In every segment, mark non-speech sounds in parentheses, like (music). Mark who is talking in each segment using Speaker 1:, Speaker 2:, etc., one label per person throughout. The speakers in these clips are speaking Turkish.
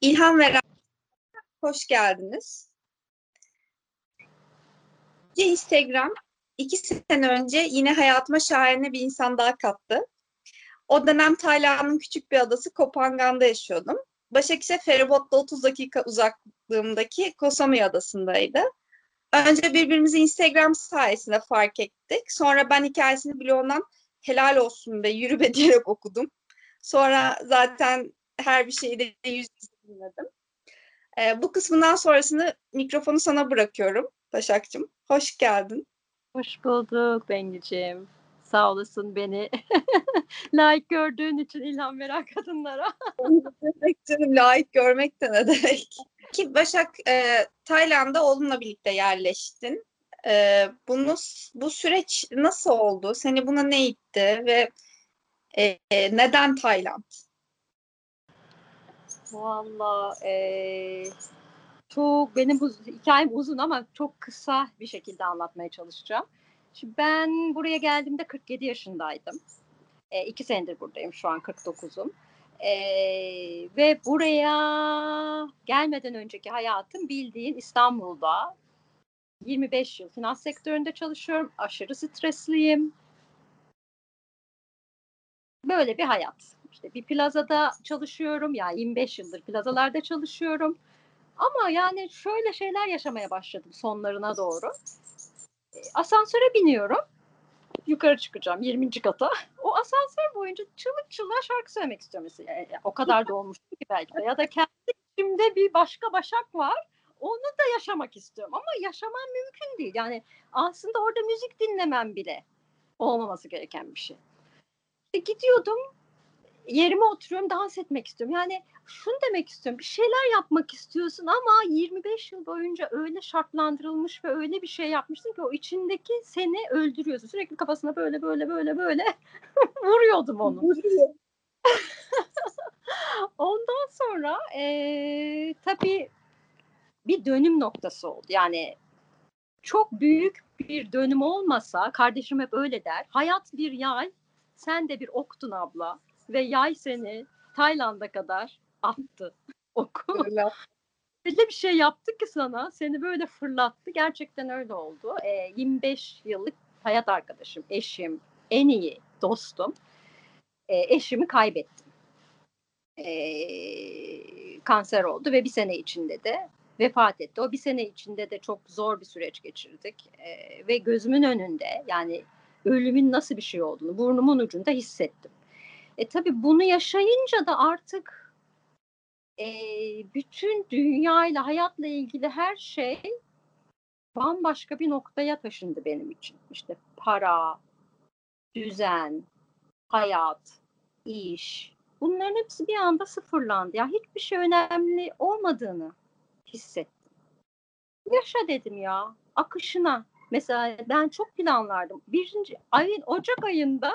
Speaker 1: İlham veren hoş geldiniz. Instagram iki sene önce yine hayatıma şahane bir insan daha kattı. O dönem Tayland'ın küçük bir adası Kopangan'da yaşıyordum. Başakşehir feribotla 30 dakika uzaklığımdaki Koh adasındaydı. Önce birbirimizi Instagram sayesinde fark ettik. Sonra ben hikayesini bloğundan helal olsun be yürü be diyerek okudum. Sonra zaten her bir şeyi de yüz dinledim. Ee, bu kısmından sonrasını mikrofonu sana bırakıyorum Başak'cığım. Hoş geldin.
Speaker 2: Hoş bulduk Bengiciğim. Sağ olasın beni (laughs) layık gördüğün için ilham veren kadınlara.
Speaker 1: demek canım layık görmek de ne demek. Ki Başak e, Tayland'a oğlunla birlikte yerleştin. E, bunu bu süreç nasıl oldu? Seni buna ne itti ve e, neden Tayland?
Speaker 2: Valla e, çok benim bu hikayem uzun ama çok kısa bir şekilde anlatmaya çalışacağım. Şimdi ben buraya geldiğimde 47 yaşındaydım. E, iki senedir buradayım şu an 49'um. E, ve buraya gelmeden önceki hayatım bildiğin İstanbul'da 25 yıl finans sektöründe çalışıyorum. Aşırı stresliyim. Böyle bir hayat. İşte bir plazada çalışıyorum. Yani 25 yıldır plazalarda çalışıyorum. Ama yani şöyle şeyler yaşamaya başladım sonlarına doğru. E, asansöre biniyorum. Yukarı çıkacağım 20. kata. (laughs) O asansör boyunca çığlık çığlığa şarkı söylemek istiyorum mesela. Yani o kadar da olmuştu ki belki de. Ya da kendi içimde bir başka başak var. Onu da yaşamak istiyorum ama yaşamam mümkün değil. Yani aslında orada müzik dinlemem bile olmaması gereken bir şey. İşte gidiyordum yerime oturuyorum dans etmek istiyorum. Yani şunu demek istiyorum bir şeyler yapmak istiyorsun ama 25 yıl boyunca öyle şartlandırılmış ve öyle bir şey yapmışsın ki o içindeki seni öldürüyorsun. Sürekli kafasına böyle böyle böyle böyle (laughs) vuruyordum onu. (laughs) Ondan sonra e, tabii bir dönüm noktası oldu. Yani çok büyük bir dönüm olmasa kardeşim hep öyle der. Hayat bir yay, sen de bir oktun abla ve yay seni Tayland'a kadar attı (laughs) oku. Öyle bir şey yaptı ki sana seni böyle fırlattı. Gerçekten öyle oldu. E, 25 yıllık hayat arkadaşım, eşim, en iyi dostum. E, eşimi kaybettim. E, kanser oldu ve bir sene içinde de vefat etti. O bir sene içinde de çok zor bir süreç geçirdik. E, ve gözümün önünde yani ölümün nasıl bir şey olduğunu burnumun ucunda hissettim. E tabii bunu yaşayınca da artık e, bütün dünyayla, hayatla ilgili her şey bambaşka bir noktaya taşındı benim için. İşte para, düzen, hayat, iş. Bunların hepsi bir anda sıfırlandı. Ya yani hiçbir şey önemli olmadığını hissettim. Yaşa dedim ya, akışına. Mesela ben çok planlardım. Birinci ayın Ocak ayında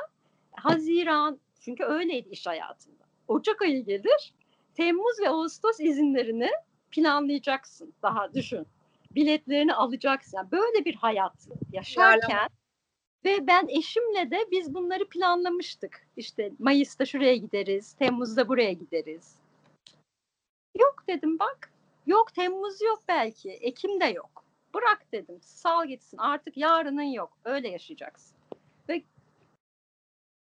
Speaker 2: Haziran, çünkü öyleydi iş hayatında. Ocak ayı gelir, Temmuz ve Ağustos izinlerini planlayacaksın. Daha düşün. Biletlerini alacaksın. Yani böyle bir hayat yaşarken ve ben eşimle de biz bunları planlamıştık. İşte Mayıs'ta şuraya gideriz, Temmuz'da buraya gideriz. Yok dedim bak. Yok Temmuz yok belki. Ekim de yok. Bırak dedim. Sal gitsin. Artık yarının yok. Öyle yaşayacaksın. Ve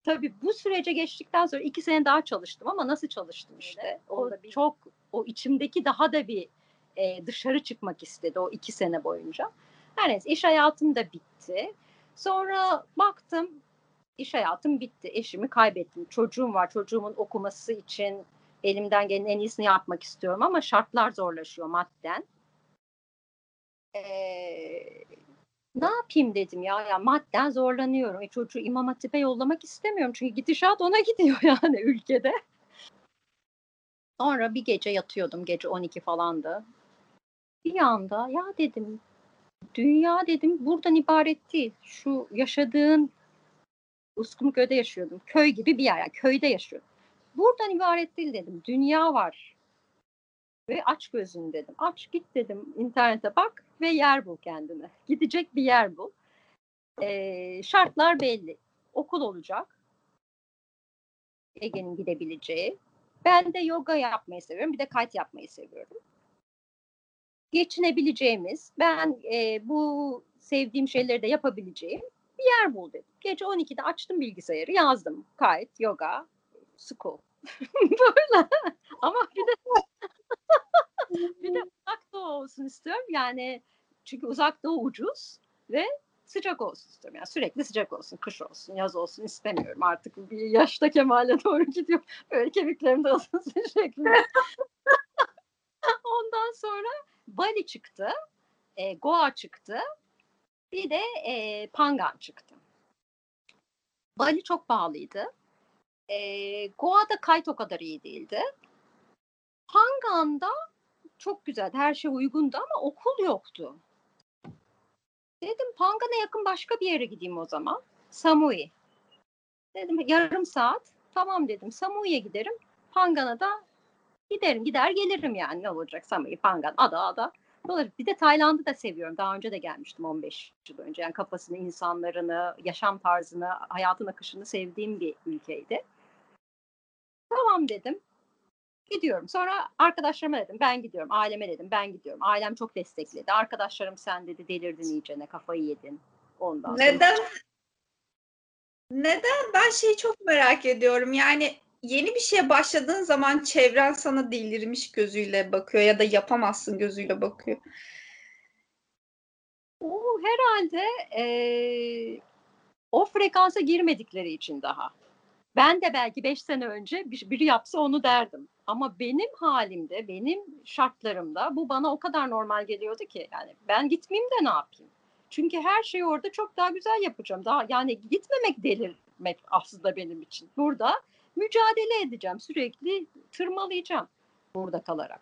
Speaker 2: tabii bu sürece geçtikten sonra iki sene daha çalıştım ama nasıl çalıştım işte. O bir... çok o içimdeki daha da bir e, dışarı çıkmak istedi o iki sene boyunca. Her neyse iş hayatım da bitti. Sonra baktım iş hayatım bitti. Eşimi kaybettim. Çocuğum var. Çocuğumun okuması için elimden gelen en iyisini yapmak istiyorum ama şartlar zorlaşıyor madden. Ee, ne yapayım dedim ya. ya madden zorlanıyorum. E, çocuğu İmam Hatip'e yollamak istemiyorum. Çünkü gidişat ona (laughs) gidiyor yani ülkede. Sonra bir gece yatıyordum. Gece 12 falandı. Bir anda ya dedim dünya dedim buradan ibaret değil. Şu yaşadığın Uskumköy'de yaşıyordum. Köy gibi bir yer. Yani köyde yaşıyordum. Buradan ibaret değil dedim. Dünya var. Ve aç gözün dedim. Aç git dedim internete bak ve yer bul kendine. (laughs) Gidecek bir yer bul. Ee, şartlar belli. Okul olacak. Ege'nin gidebileceği. Ben de yoga yapmayı seviyorum. Bir de kite yapmayı seviyorum. Geçinebileceğimiz, ben e, bu sevdiğim şeyleri de yapabileceğim bir yer bul dedim. Gece 12'de açtım bilgisayarı, yazdım. Kite, yoga, school. (laughs) Böyle. Ama bir de (laughs) bir de uzak doğu olsun istiyorum. Yani çünkü uzak doğu ucuz ve sıcak olsun istiyorum. Yani sürekli sıcak olsun, kış olsun, yaz olsun istemiyorum. Artık bir yaşta kemale (laughs) doğru gidiyor. Böyle kemiklerim de ısınsın (laughs) şeklinde. Ondan sonra Bali çıktı, e, Goa çıktı, bir de e, Pangan çıktı. Bali çok pahalıydı. E, Goa'da kayıt o kadar iyi değildi. Pangan'da çok güzeldi. Her şey uygundu ama okul yoktu. Dedim Pangan'a yakın başka bir yere gideyim o zaman. Samui. Dedim yarım saat. Tamam dedim. Samui'ye giderim. Pangan'a da giderim. Gider gelirim yani. Ne olacak Samui, Pangan, ada ada. Dolayısıyla bir de Tayland'ı da seviyorum. Daha önce de gelmiştim 15 yıl önce. Yani kafasını, insanlarını, yaşam tarzını, hayatın akışını sevdiğim bir ülkeydi. Tamam dedim. Gidiyorum. Sonra arkadaşlarıma dedim ben gidiyorum. Aileme dedim ben gidiyorum. Ailem çok destekledi. Arkadaşlarım sen dedi delirdin iyicene kafayı yedin. Ondan sonra.
Speaker 1: Neden? Neden? Ben şeyi çok merak ediyorum. Yani yeni bir şeye başladığın zaman çevren sana delirmiş gözüyle bakıyor ya da yapamazsın gözüyle bakıyor.
Speaker 2: O herhalde eee, o frekansa girmedikleri için daha. Ben de belki beş sene önce bir- biri yapsa onu derdim. Ama benim halimde, benim şartlarımda bu bana o kadar normal geliyordu ki. Yani ben gitmeyeyim de ne yapayım? Çünkü her şeyi orada çok daha güzel yapacağım. Daha yani gitmemek delirmek aslında benim için. Burada mücadele edeceğim. Sürekli tırmalayacağım burada kalarak.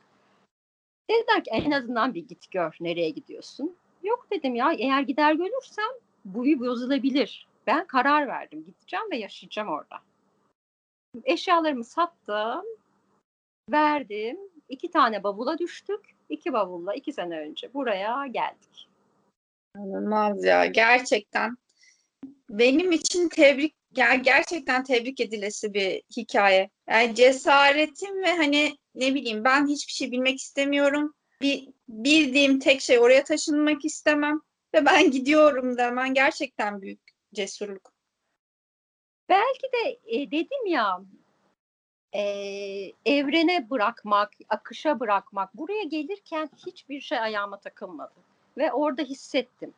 Speaker 2: Dediler ki en azından bir git gör nereye gidiyorsun. Yok dedim ya eğer gider görürsem bu bir bozulabilir. Ben karar verdim. Gideceğim ve yaşayacağım orada. Eşyalarımı sattım. Verdim. iki tane bavula düştük. İki bavulla iki sene önce buraya geldik.
Speaker 1: İnanılmaz ya gerçekten. Benim için tebrik yani gerçekten tebrik edilesi bir hikaye. Yani cesaretim ve hani ne bileyim ben hiçbir şey bilmek istemiyorum. Bir bildiğim tek şey oraya taşınmak istemem ve ben gidiyorum demen gerçekten büyük cesurluk.
Speaker 2: Belki de e, dedim ya e, evrene bırakmak, akışa bırakmak. Buraya gelirken hiçbir şey ayağıma takılmadı. Ve orada hissettim.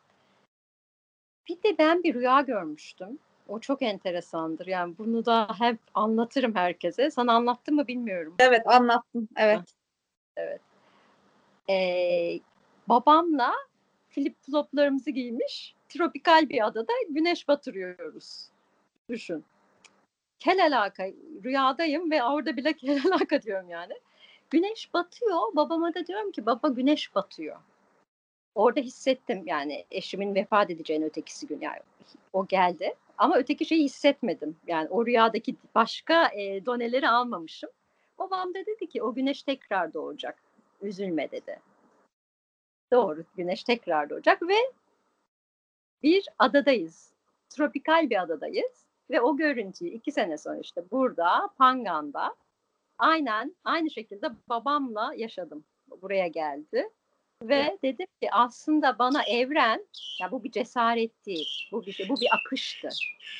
Speaker 2: Bir de ben bir rüya görmüştüm. O çok enteresandır. Yani bunu da hep anlatırım herkese. Sana anlattım mı bilmiyorum.
Speaker 1: Evet anlattın. Evet.
Speaker 2: Ee, babamla flip floplarımızı giymiş tropikal bir adada güneş batırıyoruz. Düşün. Kel alaka rüyadayım ve orada bile (laughs) kel alaka diyorum yani. Güneş batıyor. Babama da diyorum ki baba güneş batıyor. Orada hissettim yani eşimin vefat edeceğini ötekisi gün yani o geldi. Ama öteki şeyi hissetmedim. Yani o rüyadaki başka e, doneleri almamışım. Babam da dedi ki o güneş tekrar doğacak. Üzülme dedi. Doğru güneş tekrar doğacak ve bir adadayız. Tropikal bir adadayız. Ve o görüntüyü iki sene sonra işte burada Pangan'da aynen aynı şekilde babamla yaşadım. Buraya geldi. Ve dedim ki aslında bana evren, ya bu bir cesaret değil, bu bir şey, bu bir akıştı.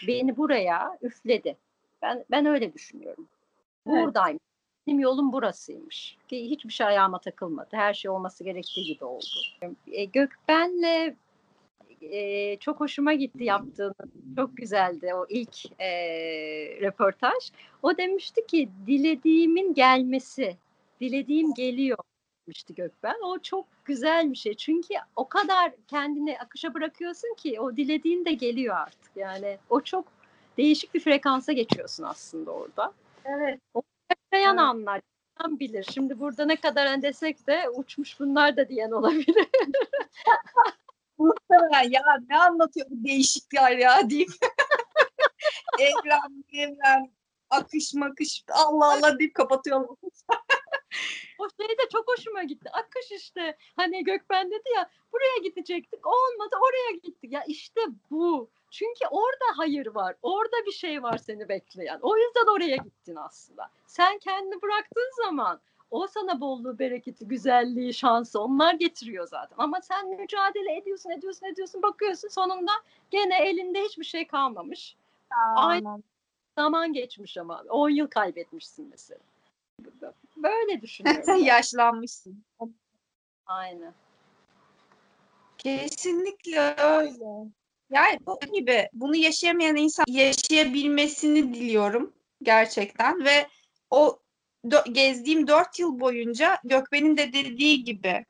Speaker 2: Beni buraya üfledi. Ben ben öyle düşünüyorum.
Speaker 1: Evet.
Speaker 2: Buradayım. Benim yolum burasıymış. Ki hiçbir şey ayağıma takılmadı. Her şey olması gerektiği gibi oldu. E, Gökben'le e, çok hoşuma gitti yaptığın. Çok güzeldi o ilk e, röportaj. O demişti ki dilediğimin gelmesi, dilediğim geliyor demişti Gökben. O çok güzel bir şey. Çünkü o kadar kendini akışa bırakıyorsun ki o dilediğin de geliyor artık. Yani o çok değişik bir frekansa geçiyorsun aslında orada.
Speaker 1: Evet.
Speaker 2: Yaşayan
Speaker 1: Evet.
Speaker 2: anlar insan bilir. Şimdi burada ne kadar en desek de uçmuş bunlar da diyen olabilir. (laughs)
Speaker 1: Muhtemelen ya ne anlatıyor bu değişikler ya deyip (laughs) evren evren akış makış Allah Allah deyip kapatıyorlar.
Speaker 2: O şey de çok hoşuma gitti. Akış işte. Hani Gökben dedi ya buraya gidecektik. Olmadı oraya gittik. Ya işte bu. Çünkü orada hayır var. Orada bir şey var seni bekleyen. O yüzden oraya gittin aslında. Sen kendini bıraktığın zaman o sana bolluğu, bereketi, güzelliği, şansı onlar getiriyor zaten. Ama sen mücadele ediyorsun, ediyorsun, ediyorsun, bakıyorsun sonunda gene elinde hiçbir şey kalmamış. Aynı zaman geçmiş ama 10 yıl kaybetmişsin mesela. Böyle düşünüyorum. (laughs)
Speaker 1: Yaşlanmışsın.
Speaker 2: Aynen.
Speaker 1: Kesinlikle öyle. Yani bu gibi bunu yaşayamayan insan yaşayabilmesini diliyorum gerçekten ve o gezdiğim dört yıl boyunca Gökben'in de dediği gibi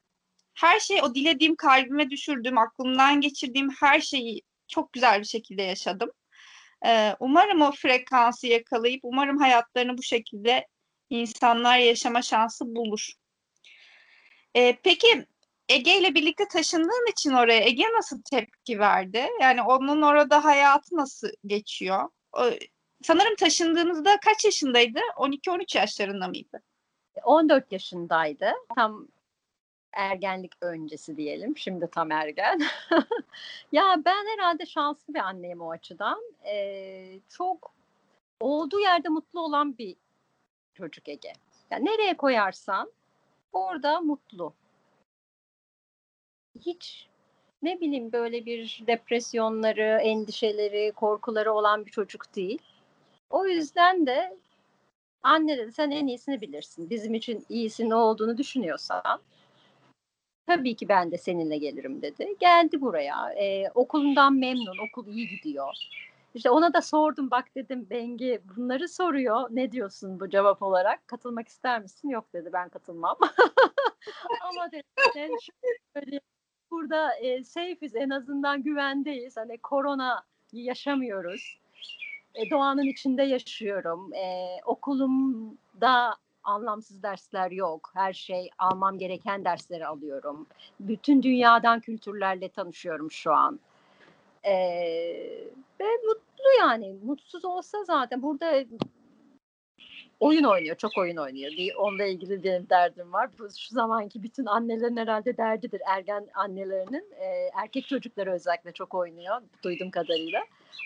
Speaker 1: her şey o dilediğim kalbime düşürdüğüm, aklımdan geçirdiğim her şeyi çok güzel bir şekilde yaşadım. Ee, umarım o frekansı yakalayıp umarım hayatlarını bu şekilde insanlar yaşama şansı bulur. Ee, peki Ege ile birlikte taşındığın için oraya Ege nasıl tepki verdi? Yani onun orada hayatı nasıl geçiyor? O, sanırım taşındığınızda kaç yaşındaydı? 12-13 yaşlarında mıydı?
Speaker 2: 14 yaşındaydı. Tam ergenlik öncesi diyelim. Şimdi tam ergen. (laughs) ya ben herhalde şanslı bir anneyim o açıdan. Ee, çok olduğu yerde mutlu olan bir çocuk Ege. Yani nereye koyarsan orada mutlu. Hiç ne bileyim böyle bir depresyonları, endişeleri, korkuları olan bir çocuk değil. O yüzden de anne dedi sen en iyisini bilirsin. Bizim için iyisi ne olduğunu düşünüyorsan tabii ki ben de seninle gelirim dedi. Geldi buraya. Ee, okulundan memnun. Okul iyi gidiyor. İşte ona da sordum bak dedim Bengi bunları soruyor. Ne diyorsun bu cevap olarak? Katılmak ister misin? Yok dedi ben katılmam. (laughs) Ama dedi sen şöyle burada e, safe'iz en azından güvendeyiz. Hani korona yaşamıyoruz. E, doğanın içinde yaşıyorum. E, okulumda anlamsız dersler yok. Her şey almam gereken dersleri alıyorum. Bütün dünyadan kültürlerle tanışıyorum şu an. Ee, ve mutlu yani. Mutsuz olsa zaten burada oyun oynuyor. Çok oyun oynuyor. Bir, onunla ilgili bir derdim var. Bu şu zamanki bütün annelerin herhalde derdidir. Ergen annelerinin. E, erkek çocukları özellikle çok oynuyor. Duyduğum kadarıyla.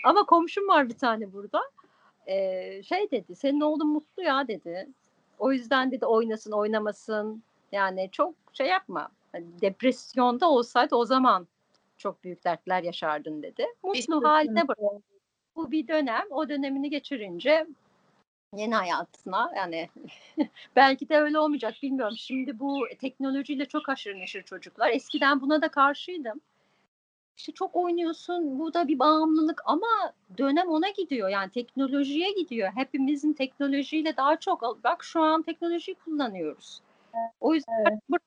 Speaker 2: Ama komşum var bir tane burada. E, şey dedi. Senin oğlun mutlu ya dedi. O yüzden dedi oynasın oynamasın. Yani çok şey yapma. Hani depresyonda olsaydı o zaman çok büyük dertler yaşardın dedi. Mutlu haline bırak. Bu bir dönem. O dönemini geçirince yeni hayatına yani (laughs) belki de öyle olmayacak bilmiyorum. Şimdi bu teknolojiyle çok aşırı neşir çocuklar. Eskiden buna da karşıydım. İşte çok oynuyorsun bu da bir bağımlılık ama dönem ona gidiyor yani teknolojiye gidiyor. Hepimizin teknolojiyle daha çok bak şu an teknolojiyi kullanıyoruz. O yüzden evet.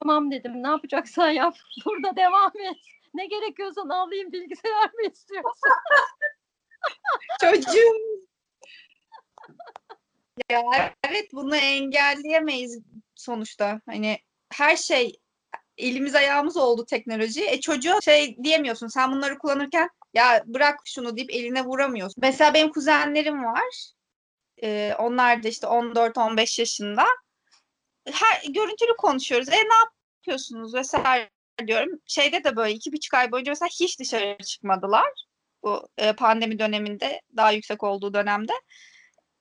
Speaker 2: tamam dedim ne yapacaksan yap (laughs) burada devam et. Ne gerekiyorsa alayım bilgisayar mı istiyorsun? (laughs)
Speaker 1: Çocuğum. ya evet bunu engelleyemeyiz sonuçta. Hani her şey elimiz ayağımız oldu teknoloji. E çocuğa şey diyemiyorsun. Sen bunları kullanırken ya bırak şunu deyip eline vuramıyorsun. Mesela benim kuzenlerim var. Ee, onlar da işte 14-15 yaşında. Her görüntülü konuşuyoruz. E ne yapıyorsunuz vesaire diyorum. Şeyde de böyle iki buçuk ay boyunca mesela hiç dışarı çıkmadılar. Bu e, pandemi döneminde daha yüksek olduğu dönemde.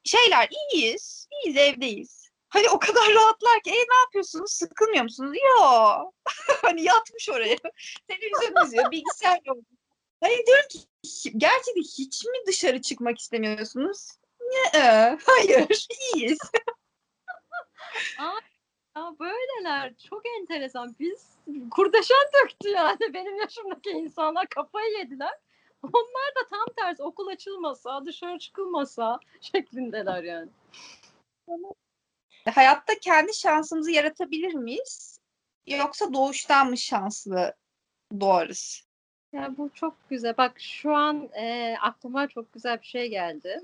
Speaker 1: Şeyler iyiyiz. iyiyiz evdeyiz. Hani o kadar (laughs) rahatlar ki e ne yapıyorsunuz? Sıkılmıyor musunuz? Yok. (laughs) hani yatmış oraya. (laughs) Televizyon izliyor. Bilgisayar yok. Hani diyorum ki gerçekten hiç mi dışarı çıkmak istemiyorsunuz? Ne? Hayır. iyiyiz.
Speaker 2: Aa, ya böyleler çok enteresan. Biz kurdeşen döktü yani benim yaşımdaki insanlar kafayı yediler. Onlar da tam tersi okul açılmasa, dışarı çıkılmasa şeklindeler yani.
Speaker 1: Hayatta kendi şansımızı yaratabilir miyiz? Yoksa doğuştan mı şanslı doğarız?
Speaker 2: Ya bu çok güzel. Bak şu an e, aklıma çok güzel bir şey geldi.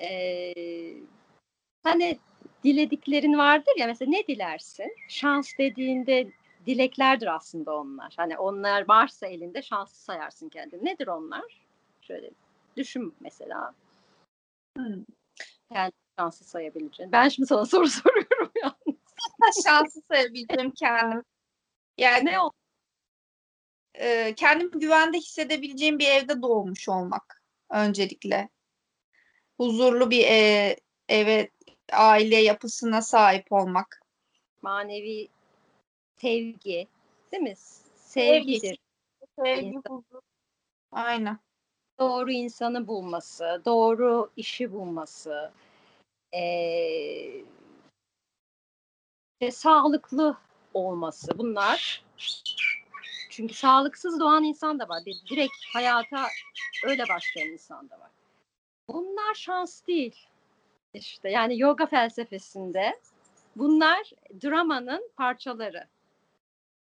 Speaker 2: E, hani dilediklerin vardır ya mesela ne dilersin? Şans dediğinde dileklerdir aslında onlar. Hani onlar varsa elinde şanslı sayarsın kendini. Nedir onlar? Şöyle düşün mesela. Hmm. Kendi şanslı sayabileceğin. Ben şimdi sana (laughs) soru soruyorum yalnız.
Speaker 1: şanslı sayabileceğim kendim.
Speaker 2: Yani ne oldu?
Speaker 1: e, kendimi güvende hissedebileceğim bir evde doğmuş olmak öncelikle. Huzurlu bir e, eve, aile yapısına sahip olmak.
Speaker 2: Manevi sevgi, değil mi? Sevgidir.
Speaker 1: Sevgi,
Speaker 2: İnsan-
Speaker 1: huzur. Aynen.
Speaker 2: Doğru insanı bulması, doğru işi bulması, ve sağlıklı olması. Bunlar çünkü sağlıksız doğan insan da var. Direkt hayata öyle başlayan insan da var. Bunlar şans değil. İşte yani yoga felsefesinde bunlar dramanın parçaları.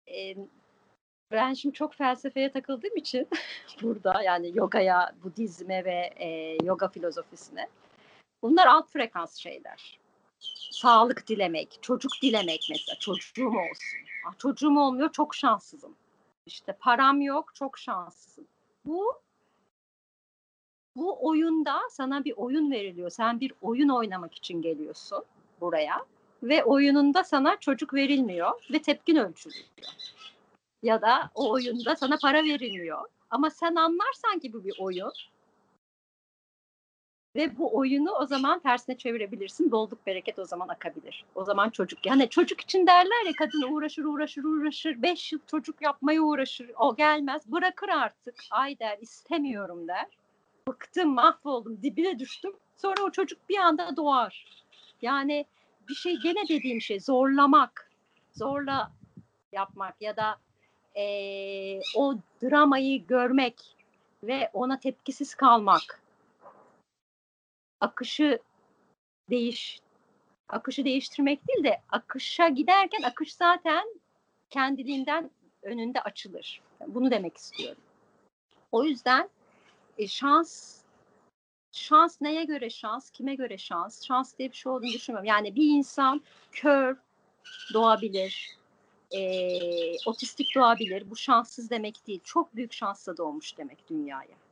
Speaker 2: Ee, ben şimdi çok felsefeye takıldığım için (laughs) burada yani yogaya, Budizme ve e, yoga filozofisine bunlar alt frekans şeyler. Sağlık dilemek, çocuk dilemek mesela çocuğum olsun. Ah, çocuğum olmuyor çok şanssızım. İşte param yok çok şanssızım. Bu bu oyunda sana bir oyun veriliyor. Sen bir oyun oynamak için geliyorsun buraya ve oyununda sana çocuk verilmiyor ve tepkin ölçülüyor. Ya da o oyunda sana para verilmiyor. Ama sen anlarsan ki bu bir oyun ve bu oyunu o zaman tersine çevirebilirsin. Bolluk bereket o zaman akabilir. O zaman çocuk yani çocuk için derler ya kadın uğraşır uğraşır uğraşır. Beş yıl çocuk yapmaya uğraşır. O gelmez. Bırakır artık. Ay der istemiyorum der. Bıktım mahvoldum dibine düştüm. Sonra o çocuk bir anda doğar. Yani bir şey gene dediğim şey zorlamak. Zorla yapmak ya da eee, o dramayı görmek ve ona tepkisiz kalmak akışı değiş akışı değiştirmek değil de akışa giderken akış zaten kendiliğinden önünde açılır. Bunu demek istiyorum. O yüzden e, şans şans neye göre şans, kime göre şans? Şans diye bir şey olduğunu düşünmüyorum. Yani bir insan kör doğabilir, e, otistik doğabilir. Bu şanssız demek değil. Çok büyük şansla doğmuş demek dünyaya.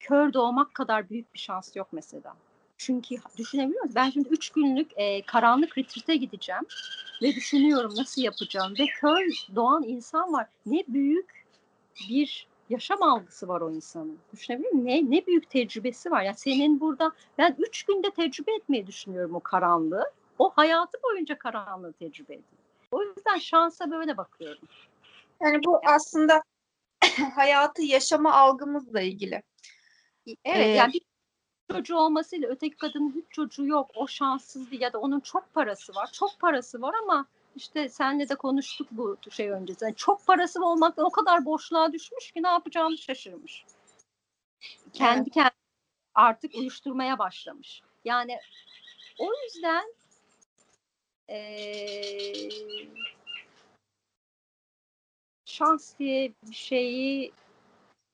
Speaker 2: Kör doğmak kadar büyük bir şans yok mesela. Çünkü düşünebiliyor musun? Ben şimdi üç günlük e, karanlık retreat'e gideceğim ve düşünüyorum nasıl yapacağım ve kör doğan insan var. Ne büyük bir yaşam algısı var o insanın. Düşünebiliyor musun? Ne, ne büyük tecrübesi var. Yani senin burada ben üç günde tecrübe etmeyi düşünüyorum o karanlığı. O hayatı boyunca karanlığı tecrübe ediyor. O yüzden şansa böyle bakıyorum.
Speaker 1: Yani bu aslında (laughs) hayatı yaşama algımızla ilgili.
Speaker 2: Evet
Speaker 1: Ee,
Speaker 2: yani bir çocuğu olmasıyla öteki kadının hiç çocuğu yok. O şanssız değil ya da onun çok parası var. Çok parası var ama işte senle de konuştuk bu şey öncesi. Yani çok parası olmaktan o kadar boşluğa düşmüş ki ne yapacağını şaşırmış. Kendi kendine artık uyuşturmaya başlamış. Yani o yüzden eee, şans diye bir şeyi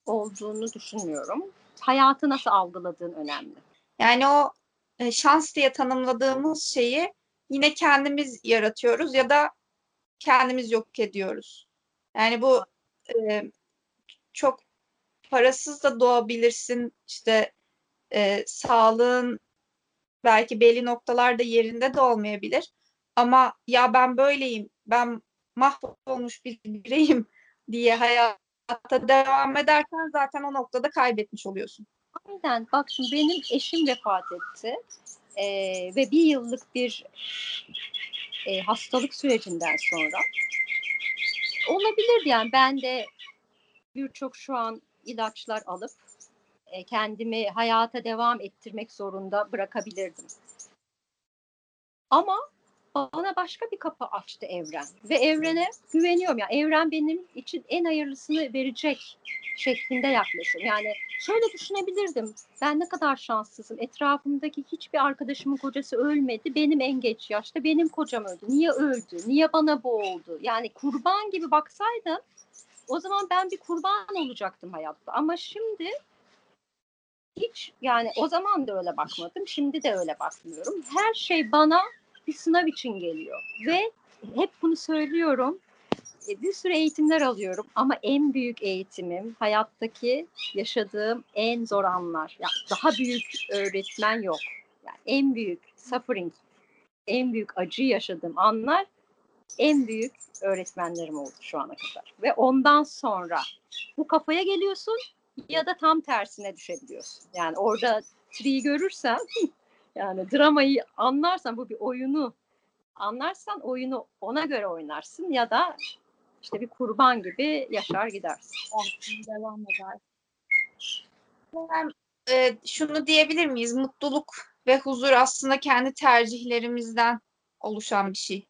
Speaker 2: olduğunu düşünmüyorum. Hayatı nasıl algıladığın önemli.
Speaker 1: Yani o e, şans diye tanımladığımız şeyi yine kendimiz yaratıyoruz ya da kendimiz yok ediyoruz. Yani bu e, çok parasız da doğabilirsin. İşte e, sağlığın belki belli noktalarda yerinde de olmayabilir. Ama ya ben böyleyim, ben mahvolmuş bir bireyim (laughs) diye hayata devam edersen zaten o noktada kaybetmiş oluyorsun.
Speaker 2: Aynen. Bak şimdi benim eşim vefat etti. Ee, ve bir yıllık bir e, hastalık sürecinden sonra olabilirdi yani ben de birçok şu an ilaçlar alıp e, kendimi hayata devam ettirmek zorunda bırakabilirdim. Ama bana başka bir kapı açtı evren ve evrene güveniyorum. Yani evren benim için en hayırlısını verecek şeklinde yaklaşıyorum. Yani şöyle düşünebilirdim. Ben ne kadar şanssızım. Etrafımdaki hiçbir arkadaşımın kocası ölmedi. Benim en geç yaşta benim kocam öldü. Niye öldü? Niye bana bu oldu? Yani kurban gibi baksaydım o zaman ben bir kurban olacaktım hayatta. Ama şimdi hiç yani o zaman da öyle bakmadım. Şimdi de öyle bakmıyorum. Her şey bana bir sınav için geliyor. Ve hep bunu söylüyorum. E, Bir sürü eğitimler alıyorum ama en büyük eğitimim hayattaki yaşadığım en zor anlar. Yani daha büyük öğretmen yok. Yani en büyük suffering, en büyük acı yaşadığım anlar en büyük öğretmenlerim oldu şu ana kadar. Ve ondan sonra bu kafaya geliyorsun ya da tam tersine düşebiliyorsun. Yani orada triyi görürsen yani dramayı anlarsan bu bir oyunu anlarsan oyunu ona göre oynarsın ya da işte bir kurban gibi yaşar gidersin.
Speaker 1: devam eder. Ben, e, şunu diyebilir miyiz? Mutluluk ve huzur aslında kendi tercihlerimizden oluşan bir şey.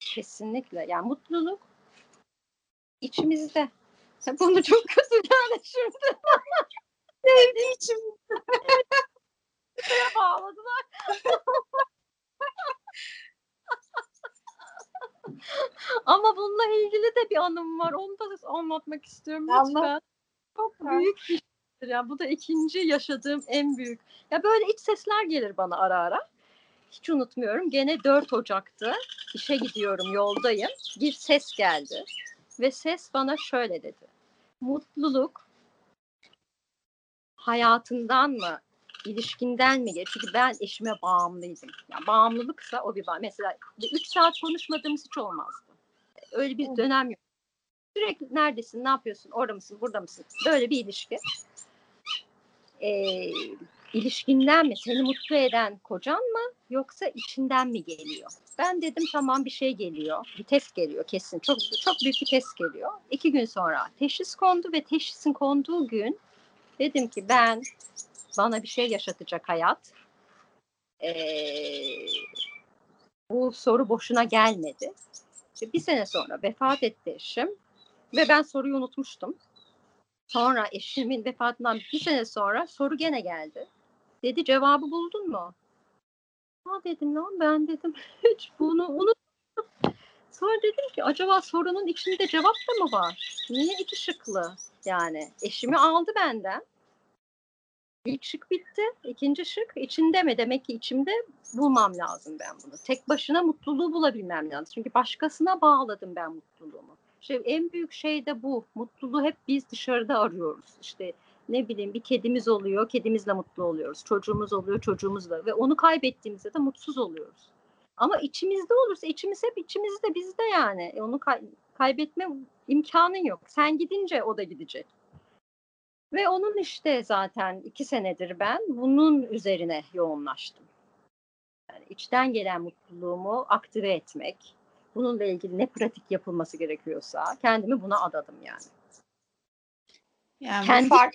Speaker 2: Kesinlikle. Yani mutluluk içimizde. (laughs) Bunu çok yani şimdi.
Speaker 1: Sevdiği için (laughs)
Speaker 2: Buraya bağladılar. Ama bununla ilgili de bir anım var. Onu da anlatmak istiyorum
Speaker 1: Anlat.
Speaker 2: lütfen. Çok
Speaker 1: Ha.
Speaker 2: büyük bir şeydir ya. Bu da ikinci yaşadığım en büyük. Ya böyle iç sesler gelir bana ara ara. Hiç unutmuyorum. Gene 4 Ocak'tı. İşe gidiyorum, yoldayım. Bir ses geldi. Ve ses bana şöyle dedi. Mutluluk hayatından mı, ilişkinden mi gelir? Çünkü ben eşime bağımlıydım. Yani bağımlılıksa o bir bağ. Mesela 3 saat konuşmadığımız hiç olmazdı. Öyle bir dönem yok. Sürekli neredesin, ne yapıyorsun, orada mısın, burada mısın? Böyle bir ilişki. Ee, ilişkinden mi, seni mutlu eden kocan mı yoksa içinden mi geliyor? Ben dedim tamam bir şey geliyor. Bir test geliyor kesin. Çok çok büyük bir test geliyor. İki gün sonra teşhis kondu ve teşhisin konduğu gün dedim ki ben bana bir şey yaşatacak hayat. Ee, bu soru boşuna gelmedi. İşte bir sene sonra vefat etti eşim ve ben soruyu unutmuştum. Sonra eşimin vefatından bir sene sonra soru gene geldi. Dedi cevabı buldun mu? Ha dedim lan ben dedim (laughs) hiç bunu unuttum. Sonra dedim ki acaba sorunun içinde cevap da mı var? Niye iki şıklı? Yani eşimi aldı benden. İlk şık bitti. İkinci şık içinde mi? Demek ki içimde bulmam lazım ben bunu. Tek başına mutluluğu bulabilmem lazım. Çünkü başkasına bağladım ben mutluluğumu. İşte en büyük şey de bu. Mutluluğu hep biz dışarıda arıyoruz. İşte ne bileyim bir kedimiz oluyor, kedimizle mutlu oluyoruz. Çocuğumuz oluyor, çocuğumuzla ve onu kaybettiğimizde de mutsuz oluyoruz. Ama içimizde olursa içimiz hep içimizde bizde yani. E onu kay- kaybetme imkanın yok. Sen gidince o da gidecek. Ve onun işte zaten iki senedir ben bunun üzerine yoğunlaştım. Yani içten gelen mutluluğumu aktive etmek, bununla ilgili ne pratik yapılması gerekiyorsa kendimi buna adadım yani.
Speaker 1: Yani
Speaker 2: Kendi
Speaker 1: fark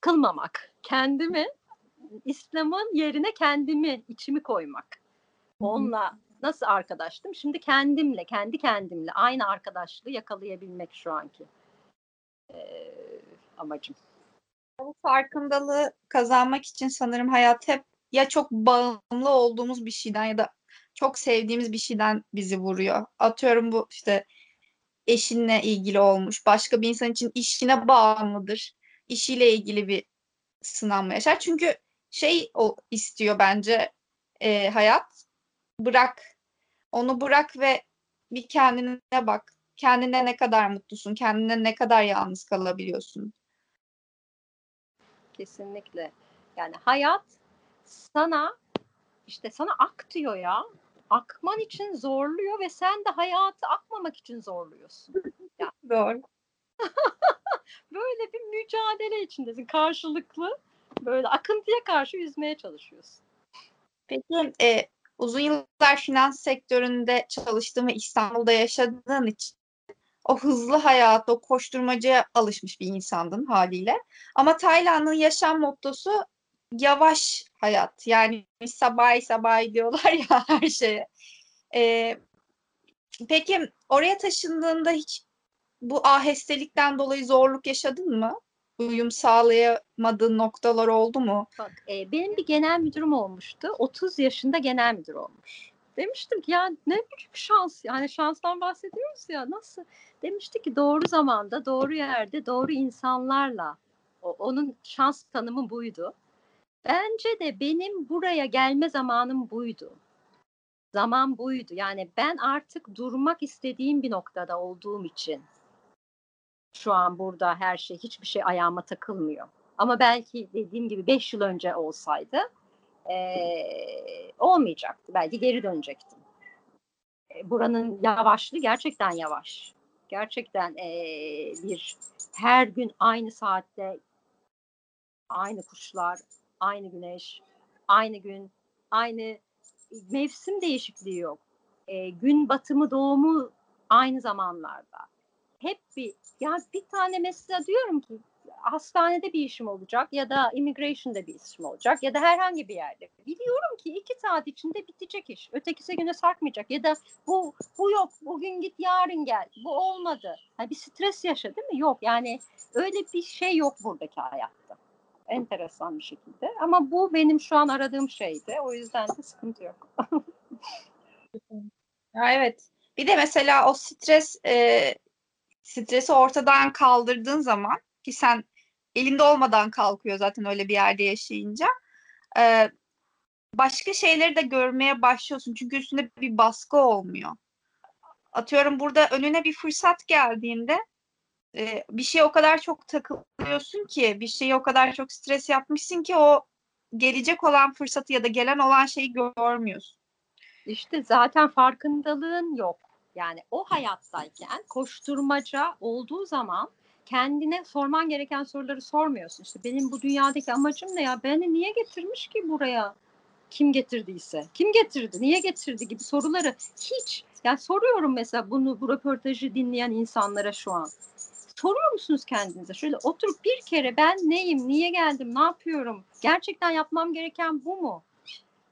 Speaker 2: kılmamak, kendimi İslam'ın yerine kendimi, içimi koymak. Onunla nasıl arkadaştım? Şimdi kendimle, kendi kendimle aynı arkadaşlığı yakalayabilmek şu anki eee, amacım.
Speaker 1: bu farkındalığı kazanmak için sanırım hayat hep ya çok bağımlı olduğumuz bir şeyden ya da çok sevdiğimiz bir şeyden bizi vuruyor. Atıyorum bu işte eşinle ilgili olmuş. Başka bir insan için işine bağımlıdır. İşiyle ilgili bir sınanma yaşar. Çünkü şey o istiyor bence e, hayat. Bırak. Onu bırak ve bir kendine bak. Kendine ne kadar mutlusun, kendine ne kadar yalnız kalabiliyorsun.
Speaker 2: Kesinlikle. Yani hayat sana işte sana ak diyor ya. Akman için zorluyor ve sen de hayatı akmamak için zorluyorsun. (laughs)
Speaker 1: Doğru. (laughs)
Speaker 2: Böyle bir mücadele içindesin karşılıklı. Böyle akıntıya karşı yüzmeye çalışıyorsun.
Speaker 1: Peki e, uzun yıllar finans sektöründe çalıştığın ve İstanbul'da yaşadığın için o hızlı hayata, o koşturmacaya alışmış bir insandın haliyle. Ama Tayland'ın yaşam mottosu yavaş hayat. Yani sabah sabah diyorlar (laughs) ya her şeye. E, peki oraya taşındığında hiç bu ahestelikten dolayı zorluk yaşadın mı? Uyum sağlayamadığın noktalar oldu mu?
Speaker 2: Bak e, benim bir genel müdürüm olmuştu. 30 yaşında genel müdür olmuş. Demiştim ki ya ne büyük şans. Yani şanstan bahsediyoruz ya nasıl? Demişti ki doğru zamanda, doğru yerde, doğru insanlarla. O, onun şans tanımı buydu. Bence de benim buraya gelme zamanım buydu. Zaman buydu. Yani ben artık durmak istediğim bir noktada olduğum için şu an burada her şey hiçbir şey ayağıma takılmıyor. Ama belki dediğim gibi 5 yıl önce olsaydı eee, olmayacaktı. Belki geri dönecektim. E, buranın yavaşlığı gerçekten yavaş. Gerçekten e, bir her gün aynı saatte aynı kuşlar, aynı güneş, aynı gün, aynı mevsim değişikliği yok. E, gün batımı doğumu aynı zamanlarda. Hep bir ya bir tane mesela diyorum ki hastanede bir işim olacak ya da immigration'da bir işim olacak ya da herhangi bir yerde. Biliyorum ki iki saat içinde bitecek iş. Ötekisi güne sarkmayacak ya da bu bu yok bugün git yarın gel bu olmadı. Yani bir stres yaşa değil mi? Yok yani öyle bir şey yok buradaki hayatta. Enteresan bir şekilde ama bu benim şu an aradığım şeydi. O yüzden de sıkıntı yok. (laughs)
Speaker 1: ya evet. Bir de mesela o stres e, stresi ortadan kaldırdığın zaman ki sen elinde olmadan kalkıyor zaten öyle bir yerde yaşayınca. Ee, başka şeyleri de görmeye başlıyorsun. Çünkü üstünde bir baskı olmuyor. Atıyorum burada önüne bir fırsat geldiğinde e, bir şey o kadar çok takılıyorsun ki, bir şeyi o kadar çok stres yapmışsın ki o gelecek olan fırsatı ya da gelen olan şeyi görmüyorsun.
Speaker 2: İşte zaten farkındalığın yok. Yani o hayattayken koşturmaca olduğu zaman kendine sorman gereken soruları sormuyorsun. İşte benim bu dünyadaki amacım ne ya? Beni niye getirmiş ki buraya? Kim getirdiyse. Kim getirdi? Niye getirdi gibi soruları hiç. Yani soruyorum mesela bunu bu röportajı dinleyen insanlara şu an. Soruyor musunuz kendinize? Şöyle oturup bir kere ben neyim, niye geldim, ne yapıyorum? Gerçekten yapmam gereken bu mu?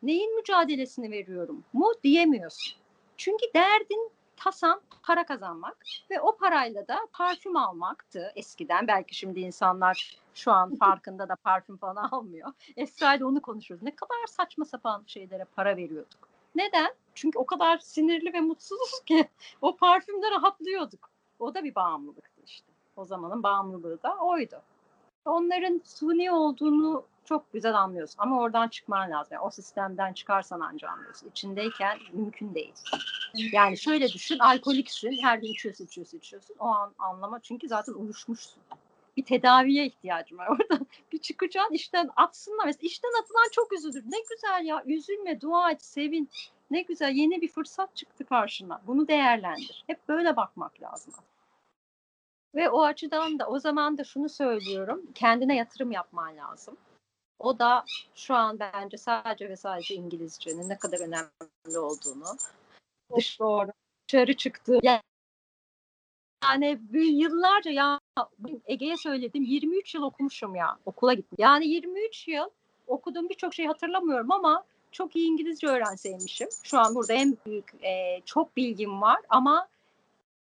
Speaker 2: Neyin mücadelesini veriyorum mu diyemiyorsun. Çünkü derdin tasan para kazanmak ve o parayla da parfüm almaktı eskiden. Belki şimdi insanlar şu an farkında da parfüm falan (laughs) almıyor. Esra ile onu konuşuyoruz. Ne kadar saçma sapan şeylere para veriyorduk. Neden? Çünkü o kadar sinirli ve mutsuzuz ki o parfümde rahatlıyorduk. O da bir bağımlılıktı işte. O zamanın bağımlılığı da oydu. Onların suni olduğunu çok güzel anlıyorsun. Ama oradan çıkman lazım. Yani o sistemden çıkarsan ancak anlıyorsun. İçindeyken mümkün değil. Yani şöyle düşün, alkoliksin, her gün içiyorsun, içiyorsun, içiyorsun. O an anlama çünkü zaten uyuşmuşsun. Bir tedaviye ihtiyacım var (laughs) orada. Bir çıkacaksın işten atsınlar. Mesela işten atılan çok üzülür. Ne güzel ya, üzülme, dua et, sevin. Ne güzel, yeni bir fırsat çıktı karşına. Bunu değerlendir. Hep böyle bakmak lazım. Ve o açıdan da o zaman da şunu söylüyorum. Kendine yatırım yapman lazım. O da şu an bence sadece ve sadece İngilizcenin ne kadar önemli olduğunu. Dış doğru. Dışarı çıktı. Yani yıllarca ya Ege'ye söyledim 23 yıl okumuşum ya okula gittim. Yani 23 yıl okuduğum birçok şey hatırlamıyorum ama çok iyi İngilizce öğrenseymişim. Şu an burada en büyük e, çok bilgim var ama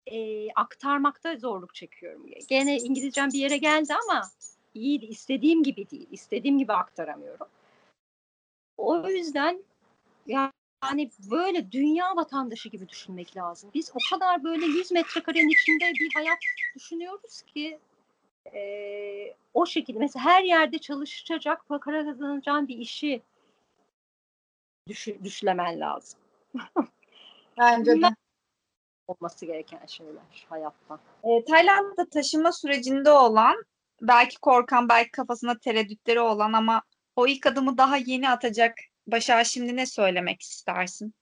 Speaker 2: e, aktarmakta zorluk çekiyorum. Gene İngilizcem bir yere geldi ama iyi istediğim gibi değil. İstediğim gibi aktaramıyorum. O yüzden yani böyle dünya vatandaşı gibi düşünmek lazım. Biz o kadar böyle 100 metrekarenin içinde bir hayat düşünüyoruz ki e, o şekilde mesela her yerde çalışacak para kazanacağın bir işi düş, düşlemen lazım.
Speaker 1: Bence de.
Speaker 2: Olması gereken şeyler hayatta.
Speaker 1: E, Tayland'da taşıma sürecinde olan belki korkan, belki kafasında tereddütleri olan ama o ilk adımı daha yeni atacak Başar şimdi ne söylemek istersin?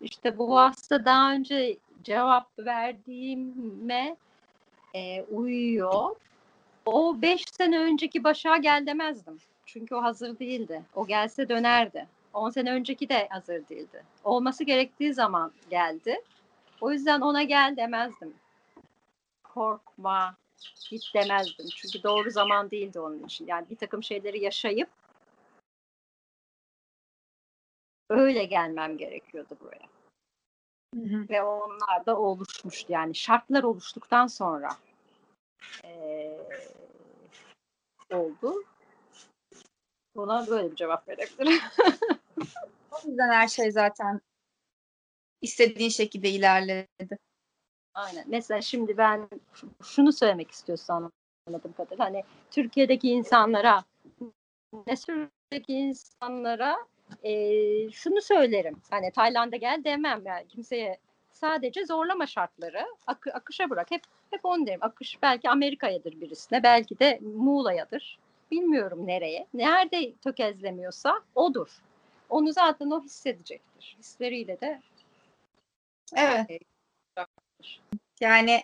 Speaker 2: İşte bu hasta daha önce cevap verdiğime e, uyuyor. O beş sene önceki Başar gel demezdim. Çünkü o hazır değildi. O gelse dönerdi. On sene önceki de hazır değildi. Olması gerektiği zaman geldi. O yüzden ona gel demezdim. Korkma, git demezdim. Çünkü doğru zaman değildi onun için. Yani bir takım şeyleri yaşayıp öyle gelmem gerekiyordu buraya. Hı hı. Ve onlar da oluşmuştu. Yani şartlar oluştuktan sonra e, oldu. Buna böyle bir cevap verebilirim. (laughs)
Speaker 1: o yüzden her şey zaten istediğin şekilde ilerledi.
Speaker 2: Aynen. Mesela şimdi ben şunu söylemek istiyorsam anladığım kadarıyla hani Türkiye'deki insanlara ne Türkiye'deki insanlara e, şunu söylerim. Hani Tayland'a gel demem yani kimseye sadece zorlama şartları akı, akışa bırak. Hep hep onu derim. Akış belki Amerika'yadır birisine, belki de Muğla'yadır. Bilmiyorum nereye. Nerede tökezlemiyorsa odur. Onu zaten o hissedecektir. Hisleriyle de
Speaker 1: Evet. Yani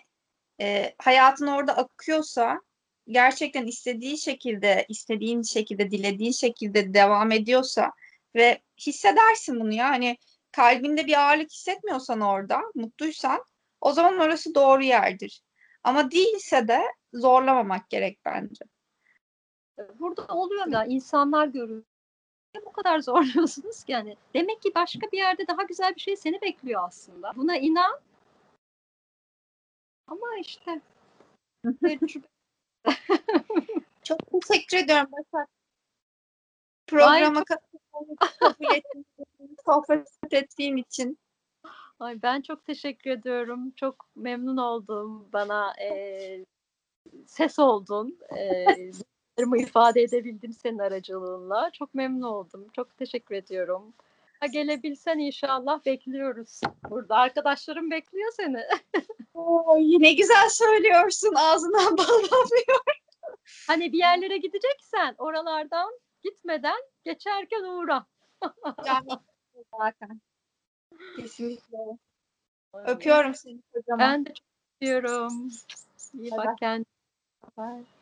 Speaker 1: e, hayatın orada akıyorsa gerçekten istediği şekilde, istediğin şekilde, dilediğin şekilde devam ediyorsa ve hissedersin bunu ya hani kalbinde bir ağırlık hissetmiyorsan orada, mutluysan o zaman orası doğru yerdir. Ama değilse de zorlamamak gerek bence.
Speaker 2: burada oluyor ya insanlar görüyor. Bu kadar (laughs) zorluyorsunuz ki yani? Demek ki başka bir yerde daha güzel bir şey seni bekliyor aslında. Buna inan. Ama işte (laughs)
Speaker 1: Çok teşekkür ediyorum Başak. Programa için, sohbet ettiğin için.
Speaker 2: Ay ben çok teşekkür ediyorum. Çok memnun oldum. Bana e, ses oldun. E, (laughs) duygularımı (laughs) ifade edebildim senin aracılığınla. Çok memnun oldum. Çok teşekkür ediyorum. Ha, gelebilsen inşallah bekliyoruz. Burada arkadaşlarım bekliyor seni. (laughs)
Speaker 1: Oo, ne güzel söylüyorsun. Ağzından (laughs) bal damlıyor.
Speaker 2: hani bir yerlere gideceksen oralardan gitmeden geçerken uğra.
Speaker 1: Zaten. Kesinlikle. Öpüyorum seni kocaman.
Speaker 2: Ben de çok öpüyorum. İyi bak kendine. Bye.